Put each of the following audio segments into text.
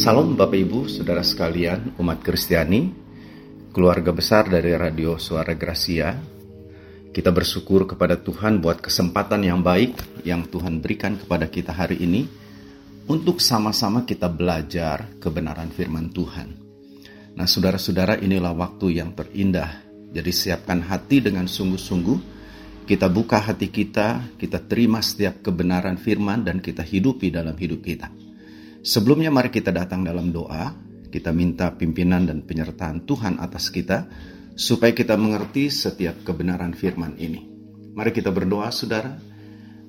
Salam Bapak Ibu, Saudara sekalian, umat Kristiani, keluarga besar dari Radio Suara Gracia. Kita bersyukur kepada Tuhan buat kesempatan yang baik yang Tuhan berikan kepada kita hari ini untuk sama-sama kita belajar kebenaran firman Tuhan. Nah, saudara-saudara, inilah waktu yang terindah. Jadi siapkan hati dengan sungguh-sungguh. Kita buka hati kita, kita terima setiap kebenaran firman dan kita hidupi dalam hidup kita. Sebelumnya mari kita datang dalam doa, kita minta pimpinan dan penyertaan Tuhan atas kita, supaya kita mengerti setiap kebenaran firman ini. Mari kita berdoa saudara.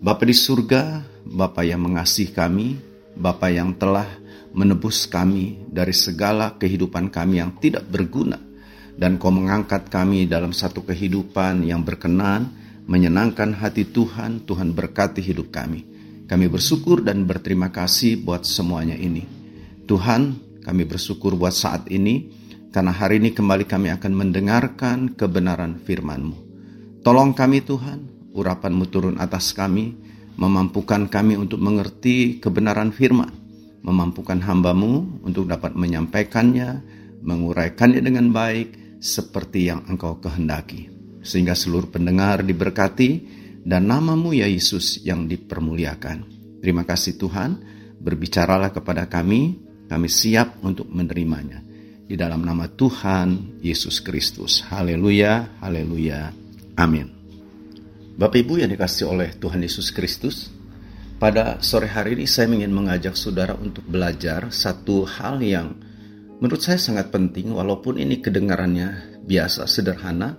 Bapa di surga, Bapa yang mengasihi kami, Bapa yang telah menebus kami dari segala kehidupan kami yang tidak berguna, dan kau mengangkat kami dalam satu kehidupan yang berkenan, menyenangkan hati Tuhan, Tuhan berkati hidup kami. Kami bersyukur dan berterima kasih buat semuanya ini. Tuhan, kami bersyukur buat saat ini, karena hari ini kembali kami akan mendengarkan kebenaran firman-Mu. Tolong kami Tuhan, urapan-Mu turun atas kami, memampukan kami untuk mengerti kebenaran firman, memampukan hamba-Mu untuk dapat menyampaikannya, menguraikannya dengan baik, seperti yang Engkau kehendaki. Sehingga seluruh pendengar diberkati, dan namamu ya Yesus yang dipermuliakan. Terima kasih Tuhan, berbicaralah kepada kami, kami siap untuk menerimanya. Di dalam nama Tuhan Yesus Kristus. Haleluya, haleluya, amin. Bapak Ibu yang dikasih oleh Tuhan Yesus Kristus, pada sore hari ini saya ingin mengajak saudara untuk belajar satu hal yang menurut saya sangat penting walaupun ini kedengarannya biasa, sederhana,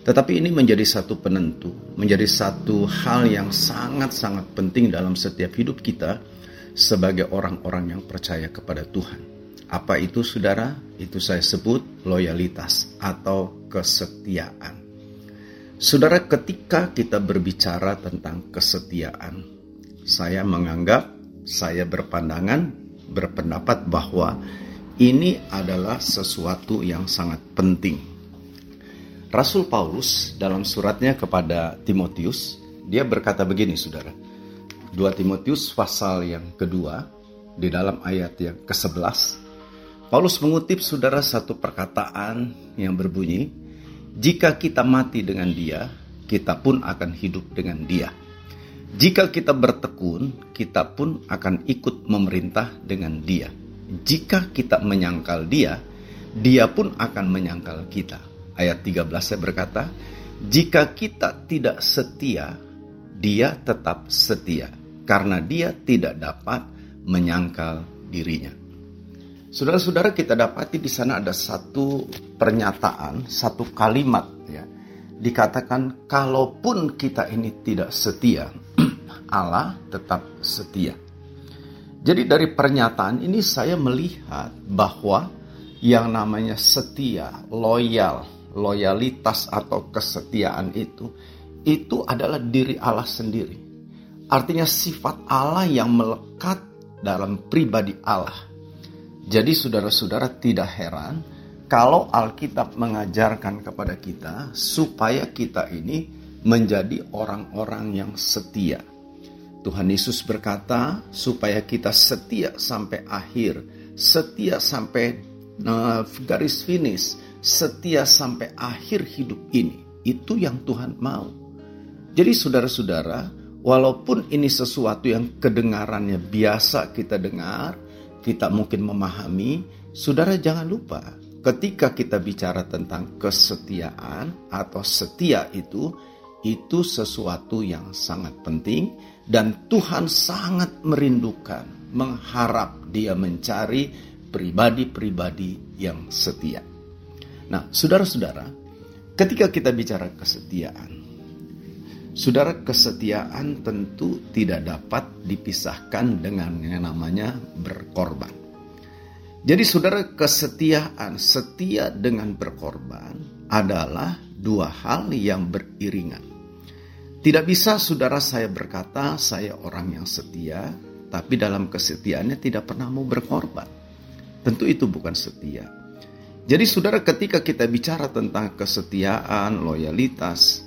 tetapi ini menjadi satu penentu, menjadi satu hal yang sangat-sangat penting dalam setiap hidup kita sebagai orang-orang yang percaya kepada Tuhan. Apa itu saudara? Itu saya sebut loyalitas atau kesetiaan. Saudara, ketika kita berbicara tentang kesetiaan, saya menganggap, saya berpandangan, berpendapat bahwa ini adalah sesuatu yang sangat penting Rasul Paulus dalam suratnya kepada Timotius, dia berkata begini saudara. 2 Timotius pasal yang kedua, di dalam ayat yang ke-11, Paulus mengutip saudara satu perkataan yang berbunyi, Jika kita mati dengan dia, kita pun akan hidup dengan dia. Jika kita bertekun, kita pun akan ikut memerintah dengan dia. Jika kita menyangkal dia, dia pun akan menyangkal kita ayat 13 saya berkata, jika kita tidak setia, dia tetap setia karena dia tidak dapat menyangkal dirinya. Saudara-saudara kita dapati di sana ada satu pernyataan, satu kalimat ya. Dikatakan kalaupun kita ini tidak setia, Allah tetap setia. Jadi dari pernyataan ini saya melihat bahwa yang namanya setia, loyal, loyalitas atau kesetiaan itu, itu adalah diri Allah sendiri. Artinya sifat Allah yang melekat dalam pribadi Allah. Jadi saudara-saudara tidak heran kalau Alkitab mengajarkan kepada kita supaya kita ini menjadi orang-orang yang setia. Tuhan Yesus berkata supaya kita setia sampai akhir, setia sampai uh, garis finish, setia sampai akhir hidup ini. Itu yang Tuhan mau. Jadi saudara-saudara, walaupun ini sesuatu yang kedengarannya biasa kita dengar, kita mungkin memahami, saudara jangan lupa ketika kita bicara tentang kesetiaan atau setia itu, itu sesuatu yang sangat penting dan Tuhan sangat merindukan, mengharap dia mencari pribadi-pribadi yang setia. Nah, saudara-saudara, ketika kita bicara kesetiaan, saudara kesetiaan tentu tidak dapat dipisahkan dengan yang namanya berkorban. Jadi saudara kesetiaan, setia dengan berkorban adalah dua hal yang beriringan. Tidak bisa saudara saya berkata saya orang yang setia, tapi dalam kesetiaannya tidak pernah mau berkorban. Tentu itu bukan setia. Jadi saudara ketika kita bicara tentang kesetiaan, loyalitas,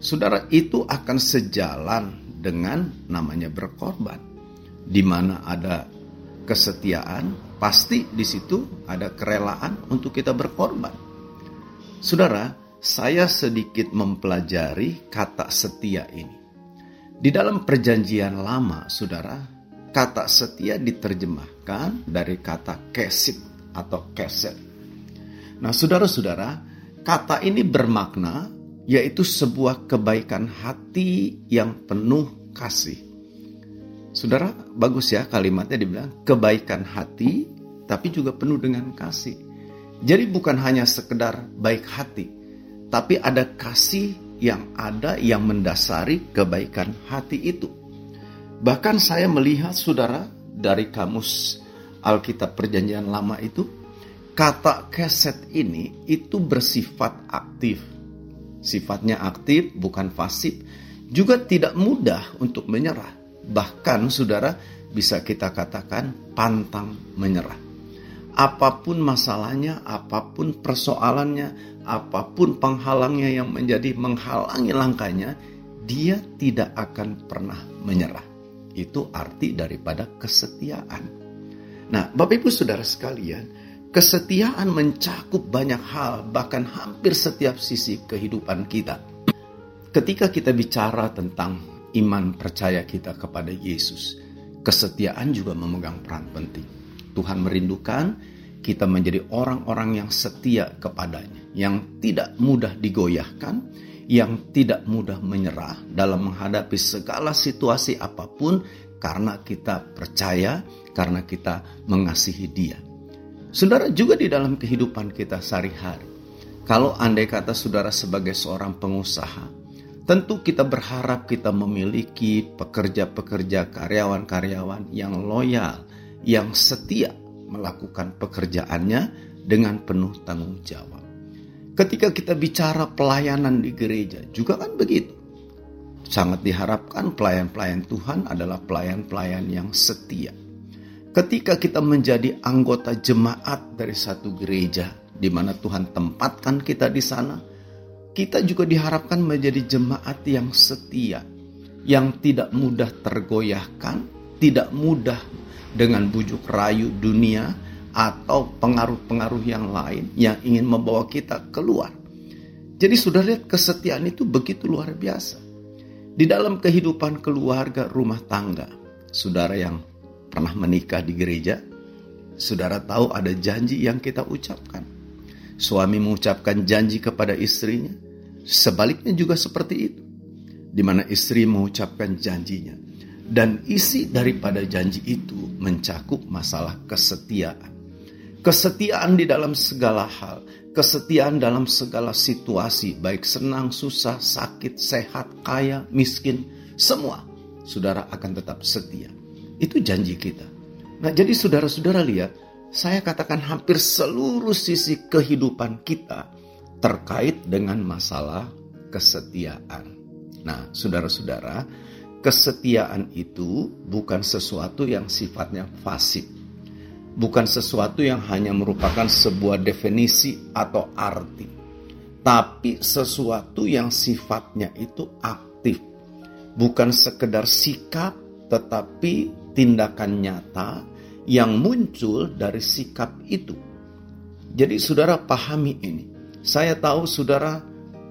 saudara itu akan sejalan dengan namanya berkorban. Di mana ada kesetiaan, pasti di situ ada kerelaan untuk kita berkorban. Saudara, saya sedikit mempelajari kata setia ini. Di dalam perjanjian lama, saudara, kata setia diterjemahkan dari kata kesit atau keset. Nah, saudara-saudara, kata ini bermakna yaitu sebuah kebaikan hati yang penuh kasih. Saudara, bagus ya kalimatnya dibilang kebaikan hati tapi juga penuh dengan kasih. Jadi bukan hanya sekedar baik hati, tapi ada kasih yang ada yang mendasari kebaikan hati itu. Bahkan saya melihat saudara dari kamus Alkitab Perjanjian Lama itu, kata keset ini itu bersifat aktif. Sifatnya aktif, bukan pasif. Juga tidak mudah untuk menyerah. Bahkan saudara bisa kita katakan pantang menyerah. Apa pun masalahnya, apa pun persoalannya, apa pun penghalangnya yang menjadi menghalangi langkahnya, dia tidak akan pernah menyerah. Itu arti daripada kesetiaan. Nah, Bapak Ibu Saudara sekalian, kesetiaan mencakup banyak hal, bahkan hampir setiap sisi kehidupan kita. Ketika kita bicara tentang iman percaya kita kepada Yesus, kesetiaan juga memegang peran penting. Tuhan merindukan kita menjadi orang-orang yang setia kepadanya, yang tidak mudah digoyahkan, yang tidak mudah menyerah dalam menghadapi segala situasi apa pun karena kita percaya, karena kita mengasihi Dia. Saudara juga di dalam kehidupan kita sehari-hari. Kalau andai kata saudara sebagai seorang pengusaha, tentu kita berharap kita memiliki pekerja-pekerja karyawan-karyawan yang loyal, yang setia melakukan pekerjaannya dengan penuh tanggung jawab. Ketika kita bicara pelayanan di gereja, juga kan begitu. Sangat diharapkan pelayan-pelayan Tuhan adalah pelayan-pelayan yang setia. Ketika kita menjadi anggota jemaat dari satu gereja, di mana Tuhan tempatkan kita di sana, kita juga diharapkan menjadi jemaat yang setia, yang tidak mudah tergoyahkan, tidak mudah dengan bujuk rayu dunia atau pengaruh-pengaruh yang lain yang ingin membawa kita keluar. Jadi sudah lihat kesetiaan itu begitu luar biasa. Di dalam kehidupan keluarga rumah tangga, saudara yang pernah menikah di gereja, saudara tahu ada janji yang kita ucapkan. Suami mengucapkan janji kepada istrinya, sebaliknya juga seperti itu. Di mana istri mengucapkan janjinya dan isi daripada janji itu mencakup masalah kesetiaan. Kesetiaan di dalam segala hal, kesetiaan dalam segala situasi, baik senang, susah, sakit, sehat, kaya, miskin, semua saudara akan tetap setia. Itu janji kita. Nah, jadi saudara-saudara lihat, saya katakan hampir seluruh sisi kehidupan kita terkait dengan masalah kesetiaan. Nah, saudara-saudara, kesetiaan itu bukan sesuatu yang sifatnya fasik. Bukan sesuatu yang hanya merupakan sebuah definisi atau arti. Tapi sesuatu yang sifatnya itu aktif. Bukan sekedar sikap tetapi tindakan nyata yang muncul dari sikap itu. Jadi saudara pahami ini. Saya tahu saudara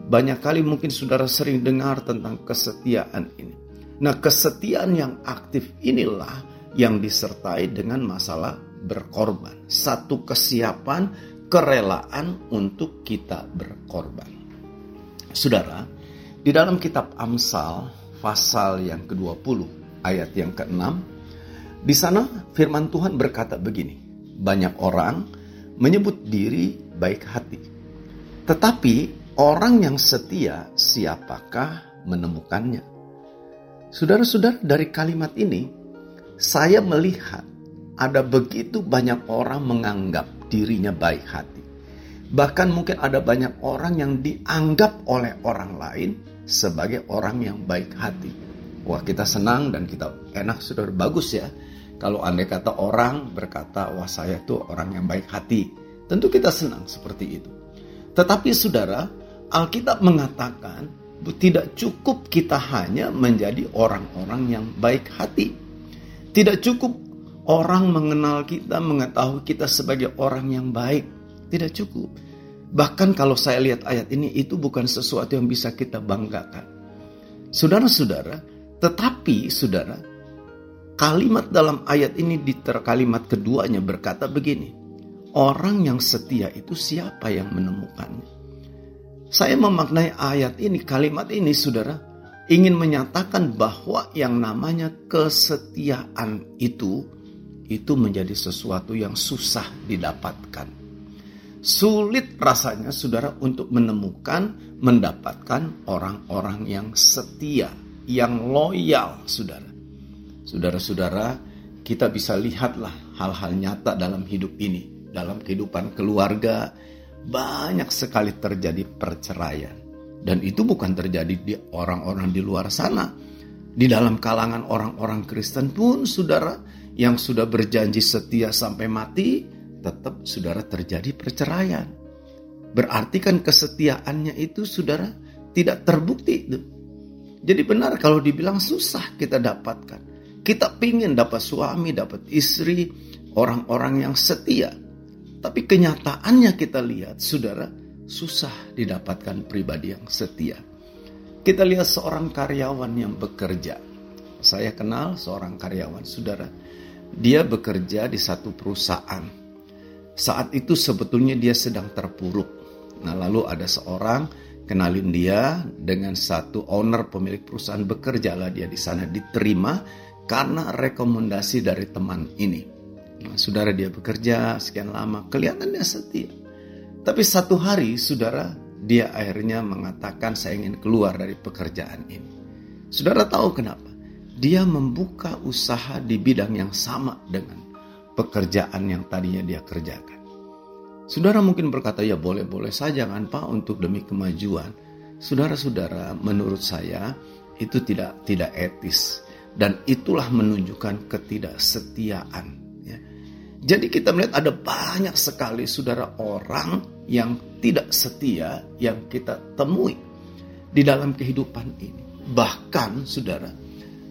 banyak kali mungkin saudara sering dengar tentang kesetiaan ini. Nah, kesetiaan yang aktif inilah yang disertai dengan masalah berkorban. Satu kesiapan, kerelaan untuk kita berkorban. Saudara, di dalam kitab Amsal pasal yang ke-20 ayat yang ke-6 di sana firman Tuhan berkata begini, banyak orang menyebut diri baik hati. Tetapi orang yang setia siapakah menemukannya? Saudara-saudara, dari kalimat ini saya melihat ada begitu banyak orang menganggap dirinya baik hati. Bahkan mungkin ada banyak orang yang dianggap oleh orang lain sebagai orang yang baik hati. Wah kita senang dan kita enak saudara bagus ya. Kalau andai kata orang berkata wah saya tuh orang yang baik hati. Tentu kita senang seperti itu. Tetapi saudara Alkitab mengatakan tidak cukup kita hanya menjadi orang-orang yang baik hati. Tidak cukup orang mengenal kita, mengetahui kita sebagai orang yang baik. Tidak cukup. Bahkan kalau saya lihat ayat ini, itu bukan sesuatu yang bisa kita banggakan. Saudara-saudara, tetapi saudara, kalimat dalam ayat ini di kalimat keduanya berkata begini. Orang yang setia itu siapa yang menemukannya? Saya memaknai ayat ini, kalimat ini saudara, ingin menyatakan bahwa yang namanya kesetiaan itu itu menjadi sesuatu yang susah didapatkan. Sulit rasanya saudara untuk menemukan, mendapatkan orang-orang yang setia, yang loyal saudara. Saudara-saudara, kita bisa lihatlah hal-hal nyata dalam hidup ini, dalam kehidupan keluarga, banyak sekali terjadi perceraian. Dan itu bukan terjadi di orang-orang di luar sana. Di dalam kalangan orang-orang Kristen pun saudara yang sudah berjanji setia sampai mati, tetap saudara terjadi perceraian. Berarti kan kesetiaannya itu saudara tidak terbukti. Jadi benar kalau dibilang susah kita dapatkan. Kita pingin dapat suami, dapat istri, orang-orang yang setia. Tapi kenyataannya kita lihat, saudara, susah didapatkan pribadi yang setia. Kita lihat seorang karyawan yang bekerja. Saya kenal seorang karyawan, saudara. Dia bekerja di satu perusahaan. Saat itu sebetulnya dia sedang terpuruk. Nah, lalu ada seorang kenalin dia dengan satu owner pemilik perusahaan bekerjalah dia di sana diterima karena rekomendasi dari teman ini. Nah, saudara dia bekerja sekian lama, kelihatan dia setia. Tapi satu hari, saudara, dia akhirnya mengatakan saya ingin keluar dari pekerjaan ini. Saudara tahu kenapa? Dia membuka usaha di bidang yang sama dengan pekerjaan yang tadinya dia kerjakan. Saudara mungkin berkata, ya boleh-boleh saja kan Pak untuk demi kemajuan. Saudara-saudara, menurut saya itu tidak tidak etis dan itulah menunjukkan ketidaksetiaan jadi kita melihat ada banyak sekali saudara orang yang tidak setia yang kita temui di dalam kehidupan ini. Bahkan saudara,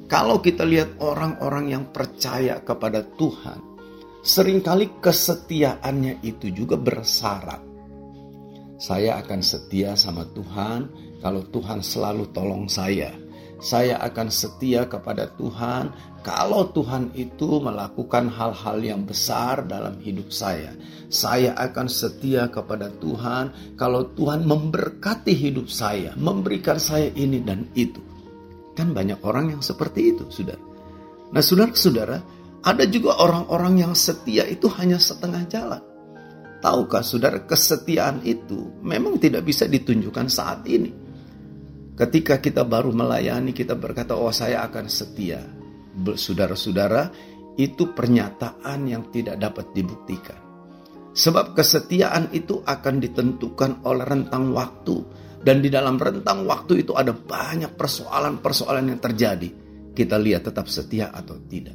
kalau kita lihat orang-orang yang percaya kepada Tuhan, sering kali kesetiaannya itu juga bersyarat. Saya akan setia sama Tuhan kalau Tuhan selalu tolong saya saya akan setia kepada Tuhan kalau Tuhan itu melakukan hal-hal yang besar dalam hidup saya. Saya akan setia kepada Tuhan kalau Tuhan memberkati hidup saya, memberikan saya ini dan itu. Kan banyak orang yang seperti itu, Saudara. Nah, Saudara-saudara, ada juga orang-orang yang setia itu hanya setengah jalan. Tahukah Saudara, kesetiaan itu memang tidak bisa ditunjukkan saat ini Ketika kita baru melayani, kita berkata, "Oh, saya akan setia." Saudara-saudara, itu pernyataan yang tidak dapat dibuktikan. Sebab kesetiaan itu akan ditentukan oleh rentang waktu, dan di dalam rentang waktu itu ada banyak persoalan-persoalan yang terjadi. Kita lihat tetap setia atau tidak.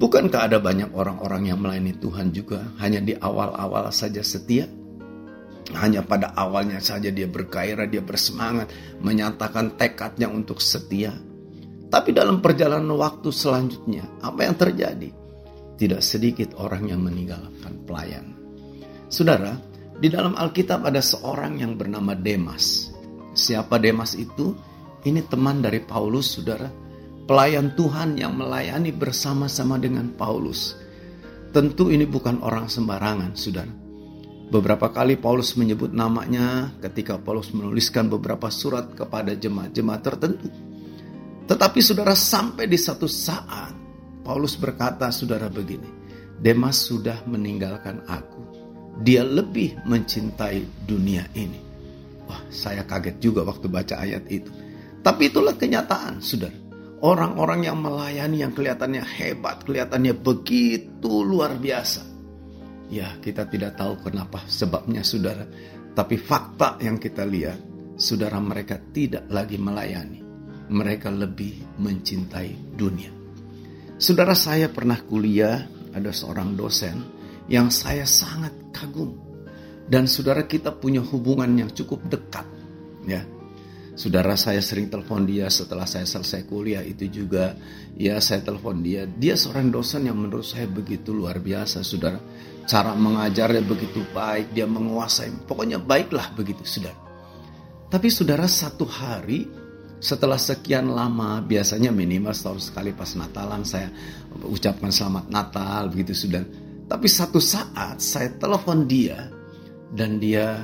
Bukankah ada banyak orang-orang yang melayani Tuhan juga hanya di awal-awal saja setia? Hanya pada awalnya saja dia bergairah, dia bersemangat, menyatakan tekadnya untuk setia. Tapi dalam perjalanan waktu selanjutnya, apa yang terjadi? Tidak sedikit orang yang meninggalkan pelayan. Saudara, di dalam Alkitab ada seorang yang bernama Demas. Siapa Demas itu? Ini teman dari Paulus, saudara. Pelayan Tuhan yang melayani bersama-sama dengan Paulus. Tentu ini bukan orang sembarangan, saudara Beberapa kali Paulus menyebut namanya ketika Paulus menuliskan beberapa surat kepada jemaat-jemaat tertentu. Tetapi saudara sampai di satu saat Paulus berkata saudara begini, Demas sudah meninggalkan aku. Dia lebih mencintai dunia ini. Wah, saya kaget juga waktu baca ayat itu. Tapi itulah kenyataan, saudara. Orang-orang yang melayani yang kelihatannya hebat, kelihatannya begitu luar biasa Ya, kita tidak tahu kenapa sebabnya saudara. Tapi fakta yang kita lihat, saudara mereka tidak lagi melayani. Mereka lebih mencintai dunia. Saudara saya pernah kuliah, ada seorang dosen yang saya sangat kagum. Dan saudara kita punya hubungan yang cukup dekat. Ya, Saudara saya sering telepon dia setelah saya selesai kuliah itu juga ya saya telepon dia. Dia seorang dosen yang menurut saya begitu luar biasa, Saudara. Cara mengajarnya begitu baik, dia menguasai. Pokoknya baiklah begitu, Saudara. Tapi Saudara satu hari setelah sekian lama, biasanya minimal setahun sekali pas Natalan saya ucapkan selamat Natal begitu sudah. Tapi satu saat saya telepon dia dan dia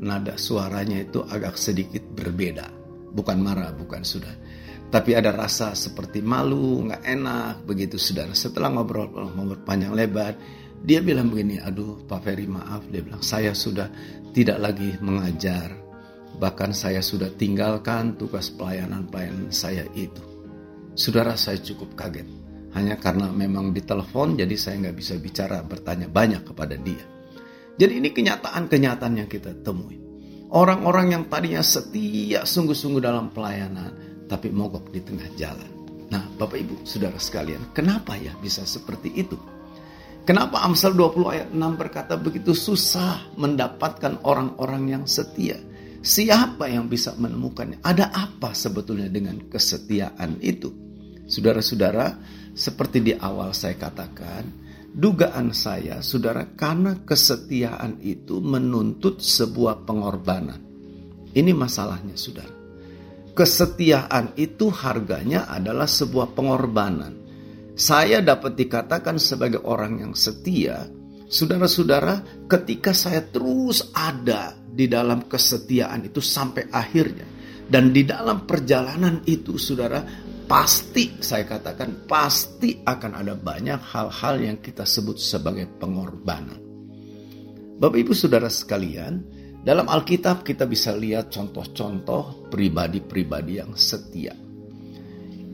nada suaranya itu agak sedikit berbeda. Bukan marah, bukan sudah. Tapi ada rasa seperti malu, nggak enak, begitu saudara. Setelah ngobrol, ngobrol panjang lebar, dia bilang begini, aduh Pak Ferry maaf, dia bilang, saya sudah tidak lagi mengajar Bahkan saya sudah tinggalkan tugas pelayanan-pelayanan saya itu. Saudara saya cukup kaget. Hanya karena memang ditelepon jadi saya nggak bisa bicara bertanya banyak kepada dia. Jadi ini kenyataan-kenyataan yang kita temui. Orang-orang yang tadinya setia sungguh-sungguh dalam pelayanan tapi mogok di tengah jalan. Nah Bapak Ibu Saudara sekalian kenapa ya bisa seperti itu? Kenapa Amsal 20 ayat 6 berkata begitu susah mendapatkan orang-orang yang setia? Siapa yang bisa menemukannya? Ada apa sebetulnya dengan kesetiaan itu? Saudara-saudara, seperti di awal saya katakan, dugaan saya, saudara, karena kesetiaan itu menuntut sebuah pengorbanan. Ini masalahnya, saudara. Kesetiaan itu harganya adalah sebuah pengorbanan. Saya dapat dikatakan sebagai orang yang setia, saudara-saudara, ketika saya terus ada di dalam kesetiaan itu sampai akhirnya. Dan di dalam perjalanan itu saudara pasti saya katakan pasti akan ada banyak hal-hal yang kita sebut sebagai pengorbanan. Bapak Ibu Saudara sekalian, dalam Alkitab kita bisa lihat contoh-contoh pribadi-pribadi yang setia.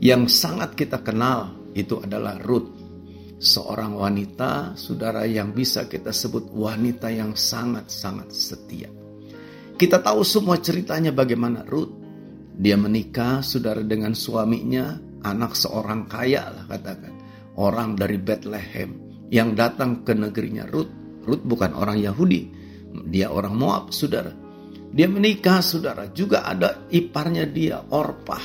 Yang sangat kita kenal itu adalah Ruth. Seorang wanita, saudara yang bisa kita sebut wanita yang sangat-sangat setia. Kita tahu semua ceritanya bagaimana Ruth. Dia menikah saudara dengan suaminya, anak seorang kaya lah katakan. Orang dari Bethlehem yang datang ke negerinya Ruth. Ruth bukan orang Yahudi, dia orang Moab saudara. Dia menikah saudara, juga ada iparnya dia Orpah.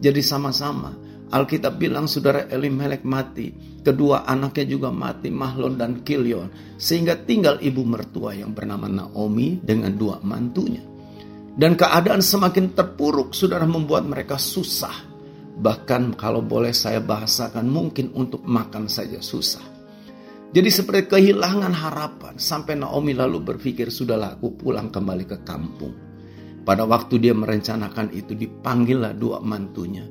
Jadi sama-sama Alkitab bilang saudara Elimelek mati, kedua anaknya juga mati, Mahlon dan Kilion, sehingga tinggal ibu mertua yang bernama Naomi dengan dua mantunya. Dan keadaan semakin terpuruk, saudara membuat mereka susah. Bahkan kalau boleh saya bahasakan mungkin untuk makan saja susah. Jadi seperti kehilangan harapan sampai Naomi lalu berpikir sudahlah aku pulang kembali ke kampung. Pada waktu dia merencanakan itu dipanggillah dua mantunya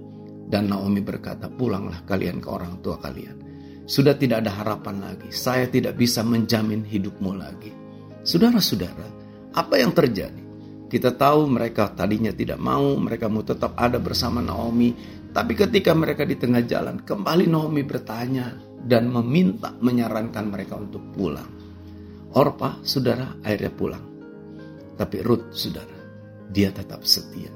dan Naomi berkata, pulanglah kalian ke orang tua kalian. Sudah tidak ada harapan lagi. Saya tidak bisa menjamin hidupmu lagi. Saudara-saudara, apa yang terjadi? Kita tahu mereka tadinya tidak mau, mereka mau tetap ada bersama Naomi. Tapi ketika mereka di tengah jalan, kembali Naomi bertanya dan meminta menyarankan mereka untuk pulang. Orpa, saudara, akhirnya pulang. Tapi Ruth, saudara, dia tetap setia.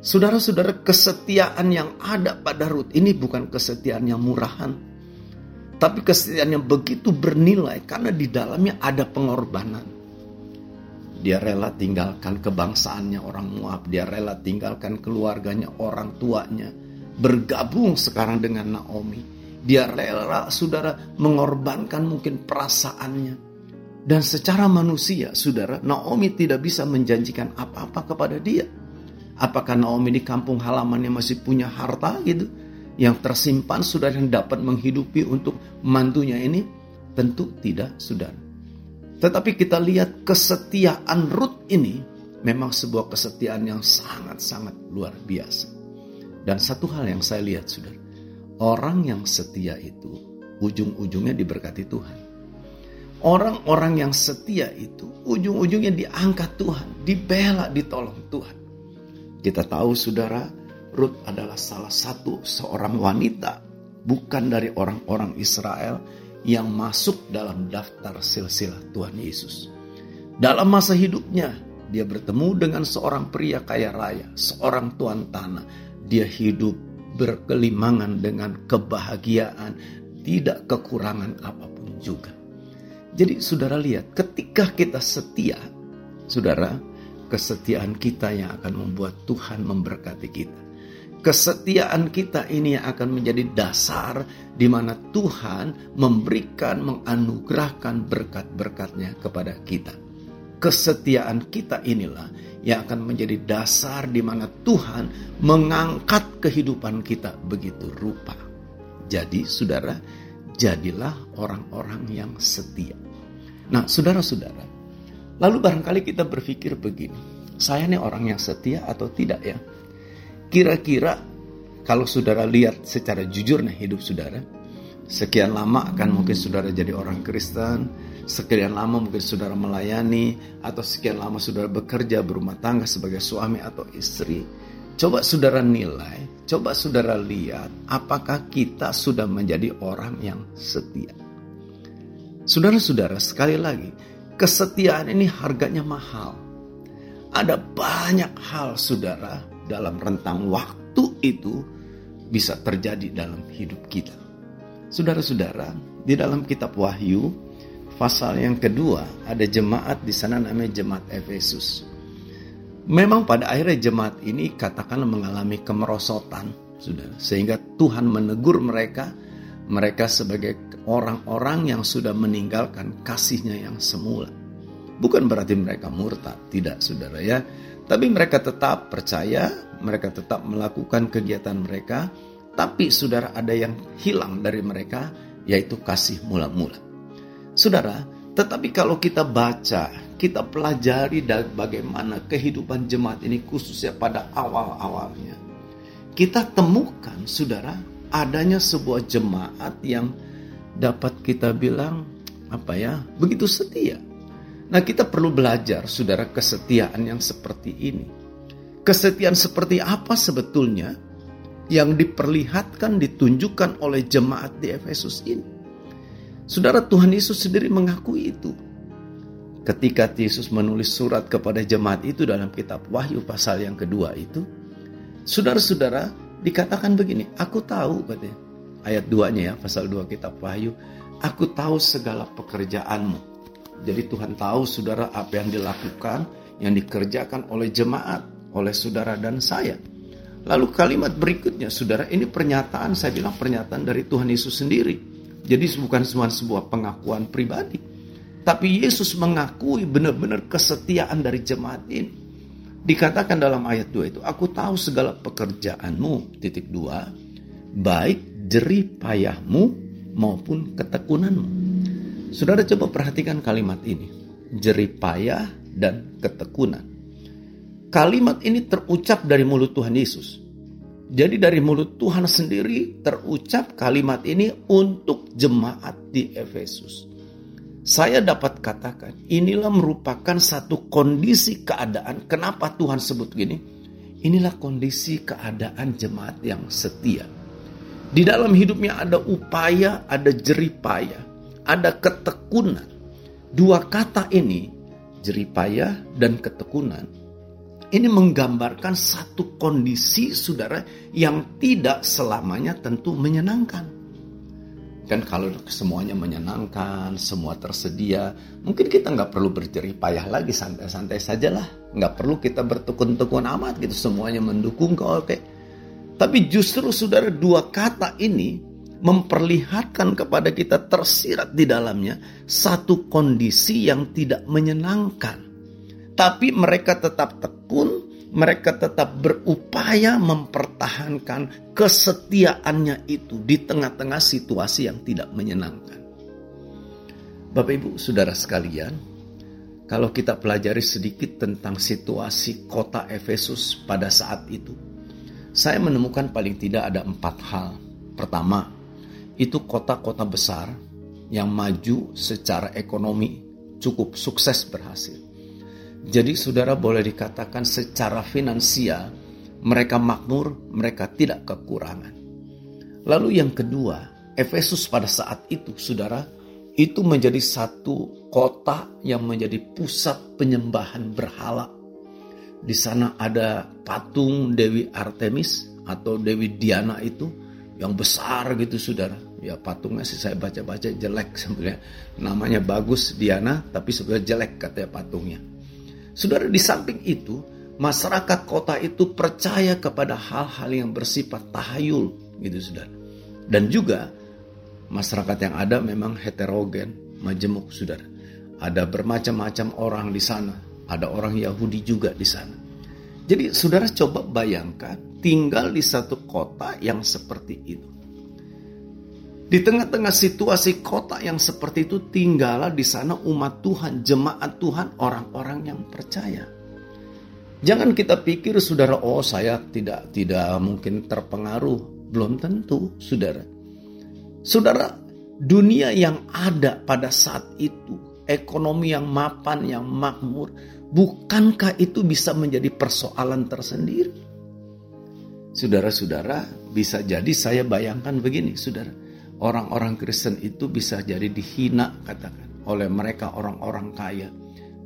Saudara-saudara, kesetiaan yang ada pada Ruth ini bukan kesetiaan yang murahan. Tapi kesetiaan yang begitu bernilai karena di dalamnya ada pengorbanan. Dia rela tinggalkan kebangsaannya orang Moab. Dia rela tinggalkan keluarganya, orang tuanya. Bergabung sekarang dengan Naomi. Dia rela, saudara, mengorbankan mungkin perasaannya. Dan secara manusia, saudara, Naomi tidak bisa menjanjikan apa-apa kepada dia Apakah Naomi di kampung halamannya masih punya harta gitu yang tersimpan sudah yang dapat menghidupi untuk mantunya ini? Tentu tidak, sudah. Tetapi kita lihat kesetiaan Ruth ini memang sebuah kesetiaan yang sangat-sangat luar biasa. Dan satu hal yang saya lihat, sudah, orang yang setia itu ujung-ujungnya diberkati Tuhan. Orang-orang yang setia itu ujung-ujungnya diangkat Tuhan, dibela, ditolong Tuhan. Kita tahu saudara, Ruth adalah salah satu seorang wanita, bukan dari orang-orang Israel yang masuk dalam daftar silsilah Tuhan Yesus. Dalam masa hidupnya, dia bertemu dengan seorang pria kaya raya, seorang tuan tanah. Dia hidup berkelimangan dengan kebahagiaan, tidak kekurangan apa pun juga. Jadi saudara lihat, ketika kita setia, saudara, kesetiaan kita yang akan membuat Tuhan memberkati kita. Kesetiaan kita ini yang akan menjadi dasar di mana Tuhan memberikan, menganugerahkan berkat-berkatnya kepada kita. Kesetiaan kita inilah yang akan menjadi dasar di mana Tuhan mengangkat kehidupan kita begitu rupa. Jadi saudara, jadilah orang-orang yang setia. Nah saudara-saudara, lalu barangkali kita berpikir begini, saya ini orang yang setia atau tidak ya? Kira-kira kalau saudara lihat secara jujur nih hidup saudara, sekian lama akan mungkin saudara jadi orang Kristen, sekian lama mungkin saudara melayani, atau sekian lama saudara bekerja berumah tangga sebagai suami atau istri. Coba saudara nilai, coba saudara lihat apakah kita sudah menjadi orang yang setia. Saudara-saudara, sekali lagi, kesetiaan ini harganya mahal. Ada banyak hal saudara dalam rentang waktu itu bisa terjadi dalam hidup kita. Saudara-saudara, di dalam kitab Wahyu pasal yang kedua ada jemaat di sana namanya jemaat Efesus. Memang pada akhirnya jemaat ini katakanlah mengalami kemerosotan, saudara, sehingga Tuhan menegur mereka, mereka sebagai orang-orang yang sudah meninggalkan kasihnya yang semula. Bukan berarti mereka murtad, tidak saudara ya. Tapi mereka tetap percaya, mereka tetap melakukan kegiatan mereka, tapi saudara ada yang hilang dari mereka, yaitu kasih mula-mula. Saudara, tetapi kalau kita baca, kita pelajari bagaimana kehidupan jemaat ini khususnya pada awal-awalnya. Kita temukan, saudara, adanya sebuah jemaat yang dapat kita bilang, apa ya, begitu setia Nah, kita perlu belajar, saudara, kesetiaan yang seperti ini. Kesetiaan seperti apa sebetulnya yang diperlihatkan, ditunjukkan oleh jemaat di Efesus ini? Saudara, Tuhan Yesus sendiri mengakui itu. Ketika Yesus menulis surat kepada jemaat itu dalam kitab Wahyu pasal yang kedua itu, saudara-saudara dikatakan begini, aku tahu katanya, ayat 2-nya ya, pasal 2 kitab Wahyu, aku tahu segala pekerjaanmu jadi Tuhan tahu saudara apa yang dilakukan, yang dikerjakan oleh jemaat, oleh saudara dan saya. Lalu kalimat berikutnya, saudara, ini pernyataan, saya bilang pernyataan dari Tuhan Yesus sendiri. Jadi bukan cuma sebuah pengakuan pribadi. Tapi Yesus mengakui benar-benar kesetiaan dari jemaat ini. Dikatakan dalam ayat 2 itu, Aku tahu segala pekerjaanmu, titik 2, baik jerih payahmu maupun ketekunanmu. Saudara coba perhatikan kalimat ini. Jeripayah dan ketekunan. Kalimat ini terucap dari mulut Tuhan Yesus. Jadi dari mulut Tuhan sendiri terucap kalimat ini untuk jemaat di Efesus. Saya dapat katakan inilah merupakan satu kondisi keadaan. Kenapa Tuhan sebut gini? Inilah kondisi keadaan jemaat yang setia. Di dalam hidupnya ada upaya, ada jeripaya ada ketekunan. Dua kata ini, jeripayah dan ketekunan, ini menggambarkan satu kondisi saudara yang tidak selamanya tentu menyenangkan. Kan kalau semuanya menyenangkan, semua tersedia, mungkin kita nggak perlu berjerih payah lagi, santai-santai sajalah. Nggak perlu kita bertekun-tekun amat gitu, semuanya mendukung kok oke. Tapi justru saudara dua kata ini memperlihatkan kepada kita tersirat di dalamnya satu kondisi yang tidak menyenangkan. Tapi mereka tetap tekun, mereka tetap berupaya mempertahankan kesetiaannya itu di tengah-tengah situasi yang tidak menyenangkan. Bapak Ibu, Saudara sekalian, kalau kita pelajari sedikit tentang situasi kota Efesus pada saat itu, saya menemukan paling tidak ada empat hal. Pertama, itu kota-kota besar yang maju secara ekonomi cukup sukses berhasil. Jadi saudara boleh dikatakan secara finansial mereka makmur, mereka tidak kekurangan. Lalu yang kedua, Efesus pada saat itu saudara itu menjadi satu kota yang menjadi pusat penyembahan berhala. Di sana ada patung Dewi Artemis atau Dewi Diana itu yang besar gitu saudara ya patungnya sih saya baca-baca jelek sebenarnya namanya bagus Diana tapi sebenarnya jelek katanya patungnya Saudara, di samping itu, masyarakat kota itu percaya kepada hal-hal yang bersifat tahayul, gitu saudara. Dan juga masyarakat yang ada memang heterogen, majemuk saudara. Ada bermacam-macam orang di sana, ada orang Yahudi juga di sana. Jadi saudara coba bayangkan tinggal di satu kota yang seperti itu. Di tengah-tengah situasi kota yang seperti itu tinggallah di sana umat Tuhan, jemaat Tuhan, orang-orang yang percaya. Jangan kita pikir saudara, oh saya tidak tidak mungkin terpengaruh, belum tentu, saudara. Saudara, dunia yang ada pada saat itu, ekonomi yang mapan, yang makmur, bukankah itu bisa menjadi persoalan tersendiri? Saudara-saudara, bisa jadi saya bayangkan begini, saudara orang-orang Kristen itu bisa jadi dihina katakan oleh mereka orang-orang kaya.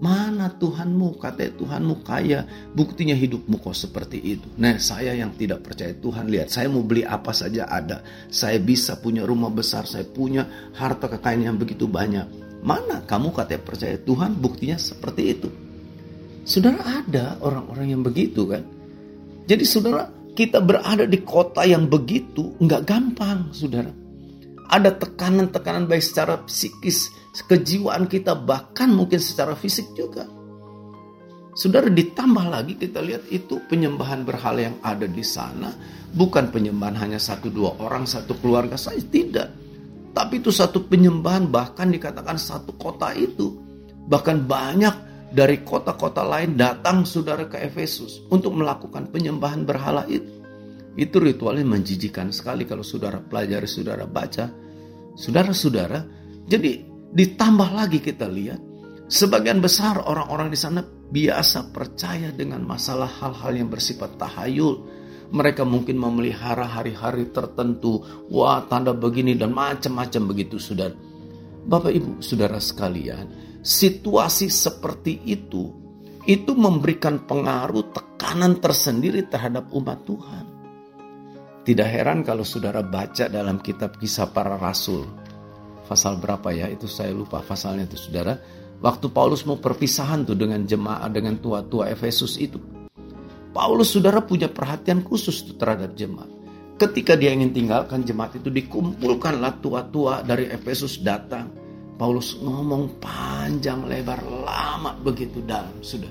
Mana Tuhanmu? Katanya Tuhanmu kaya. Buktinya hidupmu kok seperti itu. Nah saya yang tidak percaya Tuhan. Lihat saya mau beli apa saja ada. Saya bisa punya rumah besar. Saya punya harta kekayaan yang begitu banyak. Mana kamu katanya percaya Tuhan? Buktinya seperti itu. Saudara ada orang-orang yang begitu kan. Jadi saudara kita berada di kota yang begitu nggak gampang saudara ada tekanan-tekanan baik secara psikis, kejiwaan kita, bahkan mungkin secara fisik juga. Saudara ditambah lagi kita lihat itu penyembahan berhala yang ada di sana. Bukan penyembahan hanya satu dua orang satu keluarga saja tidak. Tapi itu satu penyembahan bahkan dikatakan satu kota itu. Bahkan banyak dari kota-kota lain datang saudara ke Efesus untuk melakukan penyembahan berhala itu. Itu ritualnya menjijikan sekali kalau saudara pelajari saudara baca Saudara-saudara, jadi ditambah lagi kita lihat sebagian besar orang-orang di sana biasa percaya dengan masalah hal-hal yang bersifat tahayul. Mereka mungkin memelihara hari-hari tertentu, wah tanda begini dan macam-macam begitu saudara. Bapak Ibu, saudara sekalian, situasi seperti itu itu memberikan pengaruh tekanan tersendiri terhadap umat Tuhan. Tidak heran kalau saudara baca dalam kitab kisah para rasul. Pasal berapa ya? Itu saya lupa pasalnya itu saudara. Waktu Paulus mau perpisahan tuh dengan jemaah dengan tua-tua Efesus itu. Paulus saudara punya perhatian khusus tuh terhadap jemaat. Ketika dia ingin tinggalkan jemaat itu dikumpulkanlah tua-tua dari Efesus datang. Paulus ngomong panjang lebar lama begitu dalam sudah.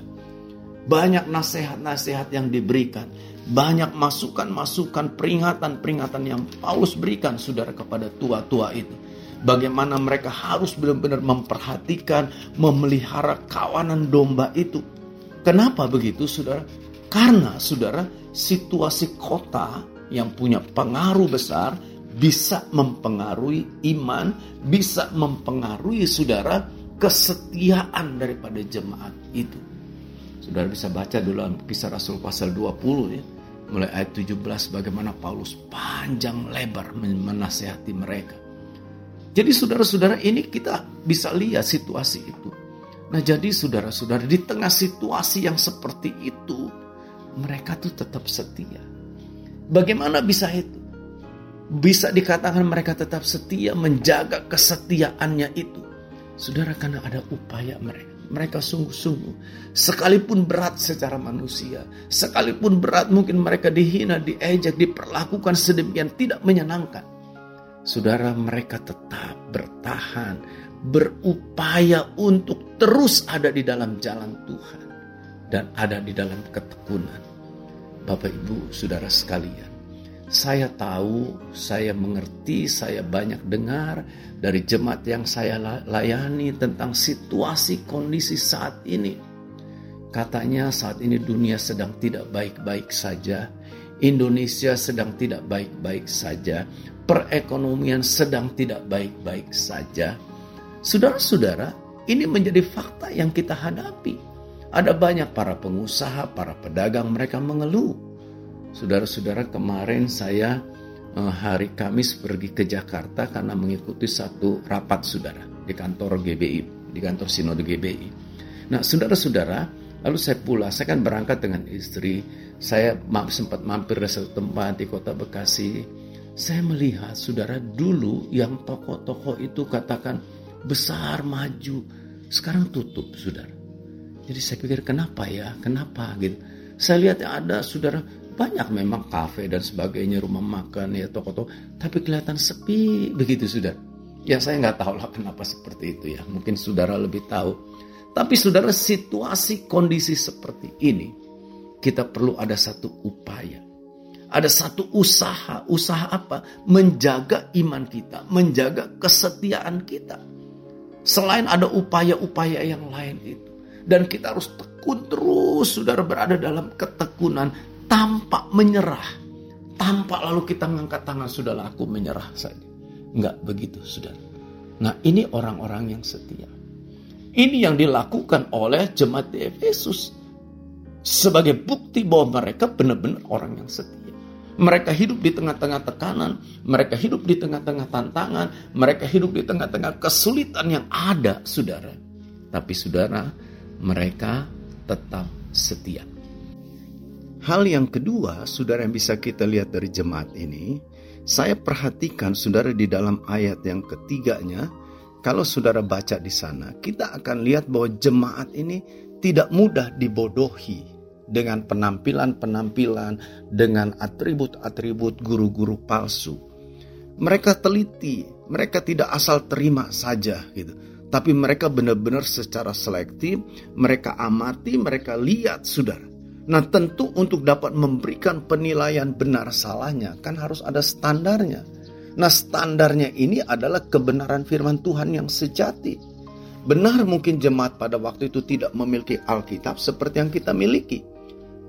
Banyak nasihat-nasihat yang diberikan banyak masukan-masukan, peringatan-peringatan yang Paulus berikan saudara kepada tua-tua itu. Bagaimana mereka harus benar-benar memperhatikan, memelihara kawanan domba itu. Kenapa begitu saudara? Karena saudara, situasi kota yang punya pengaruh besar bisa mempengaruhi iman, bisa mempengaruhi saudara kesetiaan daripada jemaat itu. Saudara bisa baca dulu kisah Rasul pasal 20 ya mulai ayat 17 bagaimana Paulus panjang lebar menasehati mereka. Jadi saudara-saudara ini kita bisa lihat situasi itu. Nah jadi saudara-saudara di tengah situasi yang seperti itu mereka tuh tetap setia. Bagaimana bisa itu? Bisa dikatakan mereka tetap setia menjaga kesetiaannya itu. Saudara karena ada upaya mereka mereka sungguh-sungguh. Sekalipun berat secara manusia, sekalipun berat mungkin mereka dihina, diejek, diperlakukan sedemikian tidak menyenangkan. Saudara mereka tetap bertahan, berupaya untuk terus ada di dalam jalan Tuhan dan ada di dalam ketekunan. Bapak Ibu, saudara sekalian, saya tahu, saya mengerti, saya banyak dengar dari jemaat yang saya layani tentang situasi kondisi saat ini. Katanya saat ini dunia sedang tidak baik-baik saja. Indonesia sedang tidak baik-baik saja. Perekonomian sedang tidak baik-baik saja. Saudara-saudara, ini menjadi fakta yang kita hadapi. Ada banyak para pengusaha, para pedagang mereka mengeluh Saudara-saudara kemarin saya eh, hari Kamis pergi ke Jakarta karena mengikuti satu rapat saudara di kantor GBI, di kantor Sinode GBI. Nah saudara-saudara, lalu saya pulang, saya kan berangkat dengan istri, saya sempat mampir di satu tempat di kota Bekasi. Saya melihat saudara dulu yang toko-toko itu katakan besar maju, sekarang tutup saudara. Jadi saya pikir kenapa ya, kenapa gitu. Saya lihat ada saudara banyak memang kafe dan sebagainya, rumah makan ya toko-toko, tapi kelihatan sepi begitu sudah. Ya saya nggak tahu lah kenapa seperti itu ya. Mungkin saudara lebih tahu. Tapi saudara situasi kondisi seperti ini kita perlu ada satu upaya. Ada satu usaha. Usaha apa? Menjaga iman kita. Menjaga kesetiaan kita. Selain ada upaya-upaya yang lain itu. Dan kita harus tekun terus saudara berada dalam ketekunan tanpa menyerah. Tanpa lalu kita mengangkat tangan, sudahlah aku menyerah saja. Enggak begitu, saudara. Nah ini orang-orang yang setia. Ini yang dilakukan oleh jemaat di Efesus sebagai bukti bahwa mereka benar-benar orang yang setia. Mereka hidup di tengah-tengah tekanan, mereka hidup di tengah-tengah tantangan, mereka hidup di tengah-tengah kesulitan yang ada, saudara. Tapi saudara, mereka tetap setia. Hal yang kedua, saudara yang bisa kita lihat dari jemaat ini, saya perhatikan saudara di dalam ayat yang ketiganya, kalau saudara baca di sana, kita akan lihat bahwa jemaat ini tidak mudah dibodohi dengan penampilan-penampilan, dengan atribut-atribut guru-guru palsu. Mereka teliti, mereka tidak asal terima saja gitu. Tapi mereka benar-benar secara selektif, mereka amati, mereka lihat saudara. Nah tentu untuk dapat memberikan penilaian benar salahnya kan harus ada standarnya. Nah standarnya ini adalah kebenaran firman Tuhan yang sejati. Benar mungkin jemaat pada waktu itu tidak memiliki Alkitab seperti yang kita miliki.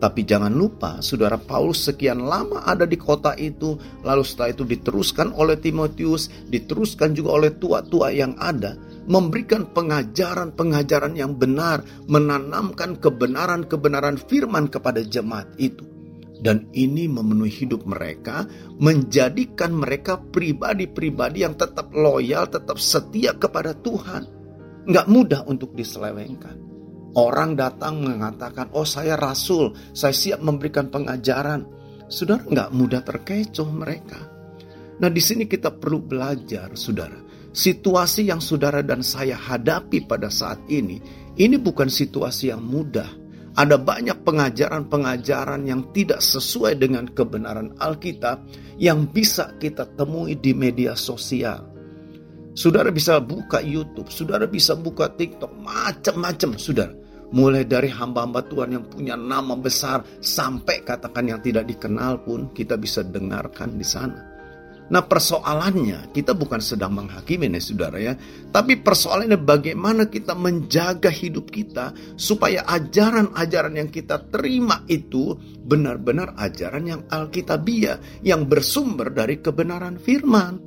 Tapi jangan lupa, saudara Paulus sekian lama ada di kota itu, lalu setelah itu diteruskan oleh Timotius, diteruskan juga oleh tua-tua yang ada, memberikan pengajaran-pengajaran yang benar, menanamkan kebenaran-kebenaran firman kepada jemaat itu. Dan ini memenuhi hidup mereka, menjadikan mereka pribadi-pribadi yang tetap loyal, tetap setia kepada Tuhan. Nggak mudah untuk diselewengkan. Orang datang mengatakan, oh saya rasul, saya siap memberikan pengajaran. Saudara nggak mudah terkecoh mereka. Nah di sini kita perlu belajar saudara. Situasi yang saudara dan saya hadapi pada saat ini, ini bukan situasi yang mudah. Ada banyak pengajaran-pengajaran yang tidak sesuai dengan kebenaran Alkitab yang bisa kita temui di media sosial. Saudara bisa buka YouTube, saudara bisa buka TikTok, macam-macam, saudara mulai dari hamba-hamba Tuhan yang punya nama besar sampai katakan yang tidak dikenal pun kita bisa dengarkan di sana. Nah persoalannya kita bukan sedang menghakimi nih saudara ya. Tapi persoalannya bagaimana kita menjaga hidup kita supaya ajaran-ajaran yang kita terima itu benar-benar ajaran yang alkitabiah. Yang bersumber dari kebenaran firman.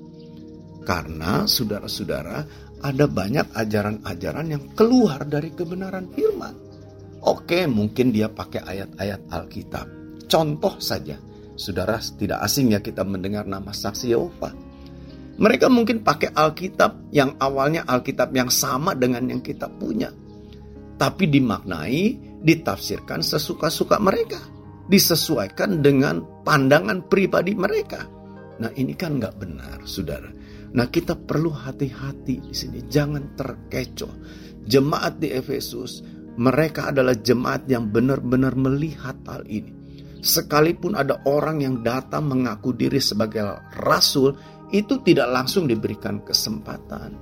Karena saudara-saudara ada banyak ajaran-ajaran yang keluar dari kebenaran firman. Oke, mungkin dia pakai ayat-ayat Alkitab. Contoh saja, saudara tidak asing ya kita mendengar nama saksi Yehova. Mereka mungkin pakai Alkitab yang awalnya Alkitab yang sama dengan yang kita punya. Tapi dimaknai, ditafsirkan sesuka-suka mereka. Disesuaikan dengan pandangan pribadi mereka. Nah ini kan nggak benar, saudara. Nah kita perlu hati-hati di sini, jangan terkecoh. Jemaat di Efesus, mereka adalah jemaat yang benar-benar melihat hal ini. Sekalipun ada orang yang datang mengaku diri sebagai rasul, itu tidak langsung diberikan kesempatan.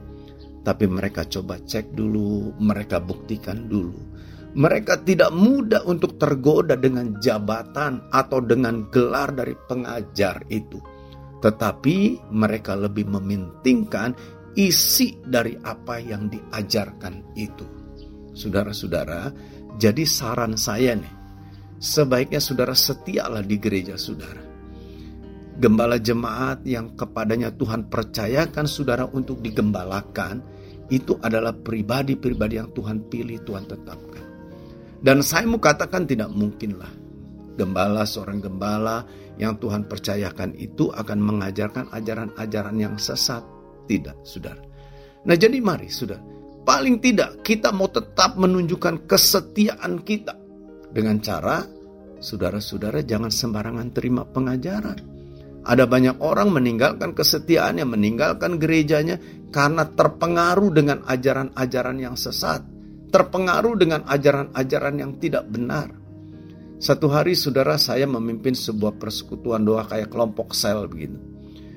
Tapi mereka coba cek dulu, mereka buktikan dulu. Mereka tidak mudah untuk tergoda dengan jabatan atau dengan gelar dari pengajar itu tetapi mereka lebih memintingkan isi dari apa yang diajarkan itu. Saudara-saudara, jadi saran saya nih, sebaiknya saudara setialah di gereja saudara. Gembala jemaat yang kepadanya Tuhan percayakan saudara untuk digembalakan, itu adalah pribadi-pribadi yang Tuhan pilih, Tuhan tetapkan. Dan saya mau katakan tidak mungkinlah gembala seorang gembala yang Tuhan percayakan itu akan mengajarkan ajaran-ajaran yang sesat. Tidak, saudara. Nah jadi mari, saudara. Paling tidak kita mau tetap menunjukkan kesetiaan kita. Dengan cara, saudara-saudara jangan sembarangan terima pengajaran. Ada banyak orang meninggalkan kesetiaannya, meninggalkan gerejanya karena terpengaruh dengan ajaran-ajaran yang sesat. terpengaruh dengan ajaran-ajaran yang tidak benar. Satu hari saudara saya memimpin sebuah persekutuan doa kayak kelompok sel begitu.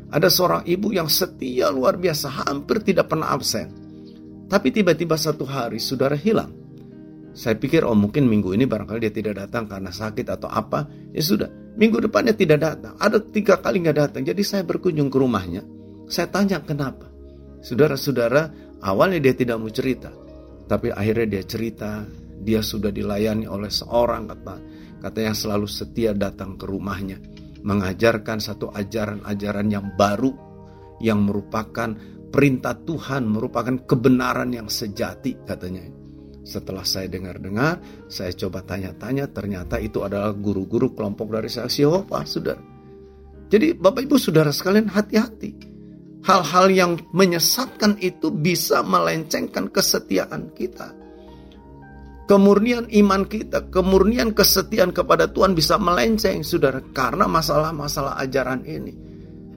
Ada seorang ibu yang setia luar biasa, hampir tidak pernah absen. Tapi tiba-tiba satu hari saudara hilang. Saya pikir oh mungkin minggu ini barangkali dia tidak datang karena sakit atau apa. Ya sudah, minggu depannya tidak datang. Ada tiga kali nggak datang. Jadi saya berkunjung ke rumahnya. Saya tanya kenapa. Saudara-saudara, awalnya dia tidak mau cerita. Tapi akhirnya dia cerita, dia sudah dilayani oleh seorang kata kata yang selalu setia datang ke rumahnya mengajarkan satu ajaran-ajaran yang baru yang merupakan perintah Tuhan, merupakan kebenaran yang sejati katanya. Setelah saya dengar-dengar, saya coba tanya-tanya, ternyata itu adalah guru-guru kelompok dari saksi Yehova, saudara. Jadi Bapak Ibu Saudara sekalian hati-hati. Hal-hal yang menyesatkan itu bisa melencengkan kesetiaan kita kemurnian iman kita, kemurnian kesetiaan kepada Tuhan bisa melenceng, saudara, karena masalah-masalah ajaran ini.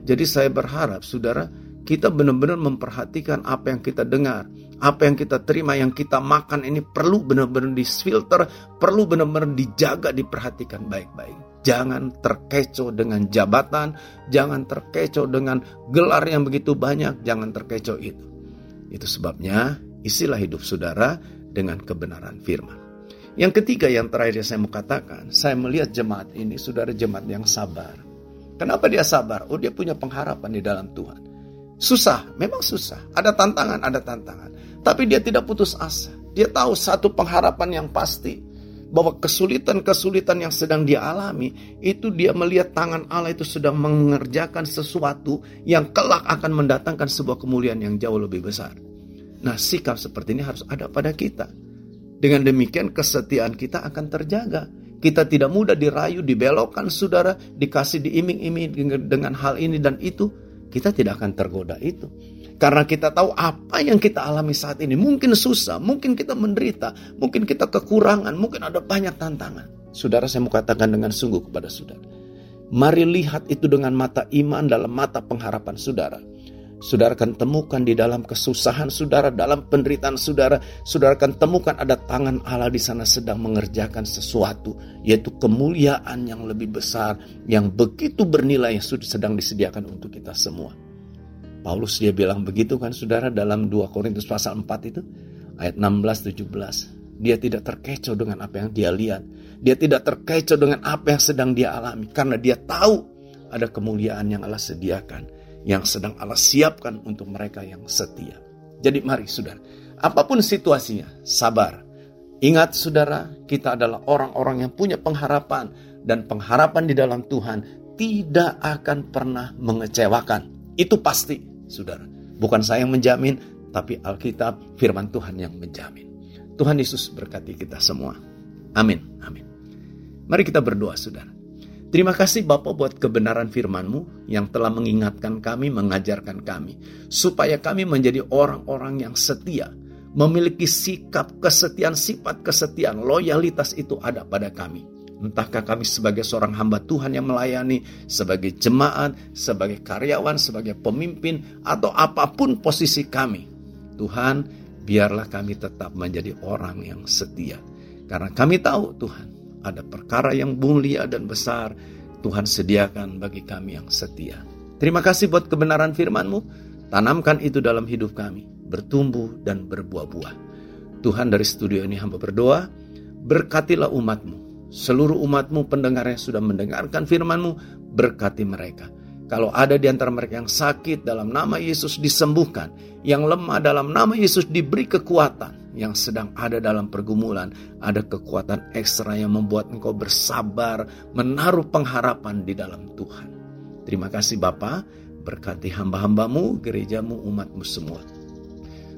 Jadi saya berharap, saudara, kita benar-benar memperhatikan apa yang kita dengar, apa yang kita terima, yang kita makan ini perlu benar-benar disfilter, perlu benar-benar dijaga, diperhatikan baik-baik. Jangan terkecoh dengan jabatan, jangan terkecoh dengan gelar yang begitu banyak, jangan terkecoh itu. Itu sebabnya isilah hidup saudara dengan kebenaran firman. Yang ketiga yang terakhir yang saya mau katakan, saya melihat jemaat ini saudara jemaat yang sabar. Kenapa dia sabar? Oh dia punya pengharapan di dalam Tuhan. Susah, memang susah. Ada tantangan, ada tantangan. Tapi dia tidak putus asa. Dia tahu satu pengharapan yang pasti bahwa kesulitan-kesulitan yang sedang dia alami itu dia melihat tangan Allah itu sedang mengerjakan sesuatu yang kelak akan mendatangkan sebuah kemuliaan yang jauh lebih besar. Nah, sikap seperti ini harus ada pada kita. Dengan demikian kesetiaan kita akan terjaga. Kita tidak mudah dirayu, dibelokkan saudara, dikasih diiming-iming dengan hal ini dan itu. Kita tidak akan tergoda itu. Karena kita tahu apa yang kita alami saat ini. Mungkin susah, mungkin kita menderita, mungkin kita kekurangan, mungkin ada banyak tantangan. Saudara saya mau katakan dengan sungguh kepada saudara. Mari lihat itu dengan mata iman dalam mata pengharapan saudara Saudara akan temukan di dalam kesusahan saudara, dalam penderitaan saudara, saudara akan temukan ada tangan Allah di sana sedang mengerjakan sesuatu, yaitu kemuliaan yang lebih besar, yang begitu bernilai yang sedang disediakan untuk kita semua. Paulus dia bilang begitu kan saudara dalam 2 Korintus pasal 4 itu, ayat 16-17. Dia tidak terkecoh dengan apa yang dia lihat. Dia tidak terkecoh dengan apa yang sedang dia alami. Karena dia tahu ada kemuliaan yang Allah sediakan yang sedang Allah siapkan untuk mereka yang setia. Jadi mari saudara, apa pun situasinya, sabar. Ingat saudara, kita adalah orang-orang yang punya pengharapan dan pengharapan di dalam Tuhan tidak akan pernah mengecewakan. Itu pasti, saudara. Bukan saya yang menjamin, tapi Alkitab firman Tuhan yang menjamin. Tuhan Yesus berkati kita semua. Amin. Amin. Mari kita berdoa, saudara. Terima kasih Bapak buat kebenaran firman-Mu yang telah mengingatkan kami, mengajarkan kami. Supaya kami menjadi orang-orang yang setia. Memiliki sikap kesetiaan, sifat kesetiaan, loyalitas itu ada pada kami. Entahkah kami sebagai seorang hamba Tuhan yang melayani, sebagai jemaat, sebagai karyawan, sebagai pemimpin, atau apa pun posisi kami. Tuhan, biarlah kami tetap menjadi orang yang setia. Karena kami tahu Tuhan, ada perkara yang mulia dan besar Tuhan sediakan bagi kami yang setia. Terima kasih buat kebenaran firman-Mu. Tanamkan itu dalam hidup kami, bertumbuh dan berbuah-buah. Tuhan dari studio ini hamba berdoa, berkatilah umatmu. Seluruh umatmu pendengar yang sudah mendengarkan firman-Mu, berkati mereka. Kalau ada di antara mereka yang sakit dalam nama Yesus disembuhkan, yang lemah dalam nama Yesus diberi kekuatan, yang sedang ada dalam pergumulan, ada kekuatan ekstra yang membuat engkau bersabar, menaruh pengharapan di dalam Tuhan. Terima kasih Bapa, berkati hamba-hambamu, gerejamu, umatmu semua.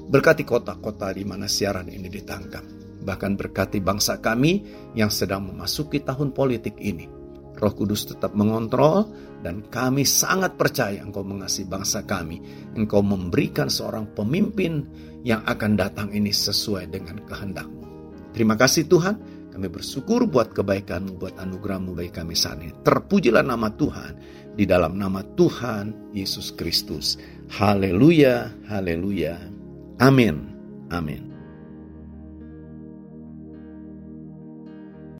Berkati kota-kota di mana siaran ini ditangkap. Bahkan berkati bangsa kami yang sedang memasuki tahun politik ini. Roh Kudus tetap mengontrol dan kami sangat percaya Engkau mengasihi bangsa kami. Engkau memberikan seorang pemimpin yang akan datang ini sesuai dengan kehendakmu. Terima kasih Tuhan, kami bersyukur buat kebaikanmu, buat anugerahmu bagi kami saat ini. Terpujilah nama Tuhan di dalam nama Tuhan Yesus Kristus. Haleluya, haleluya. Amin, amin.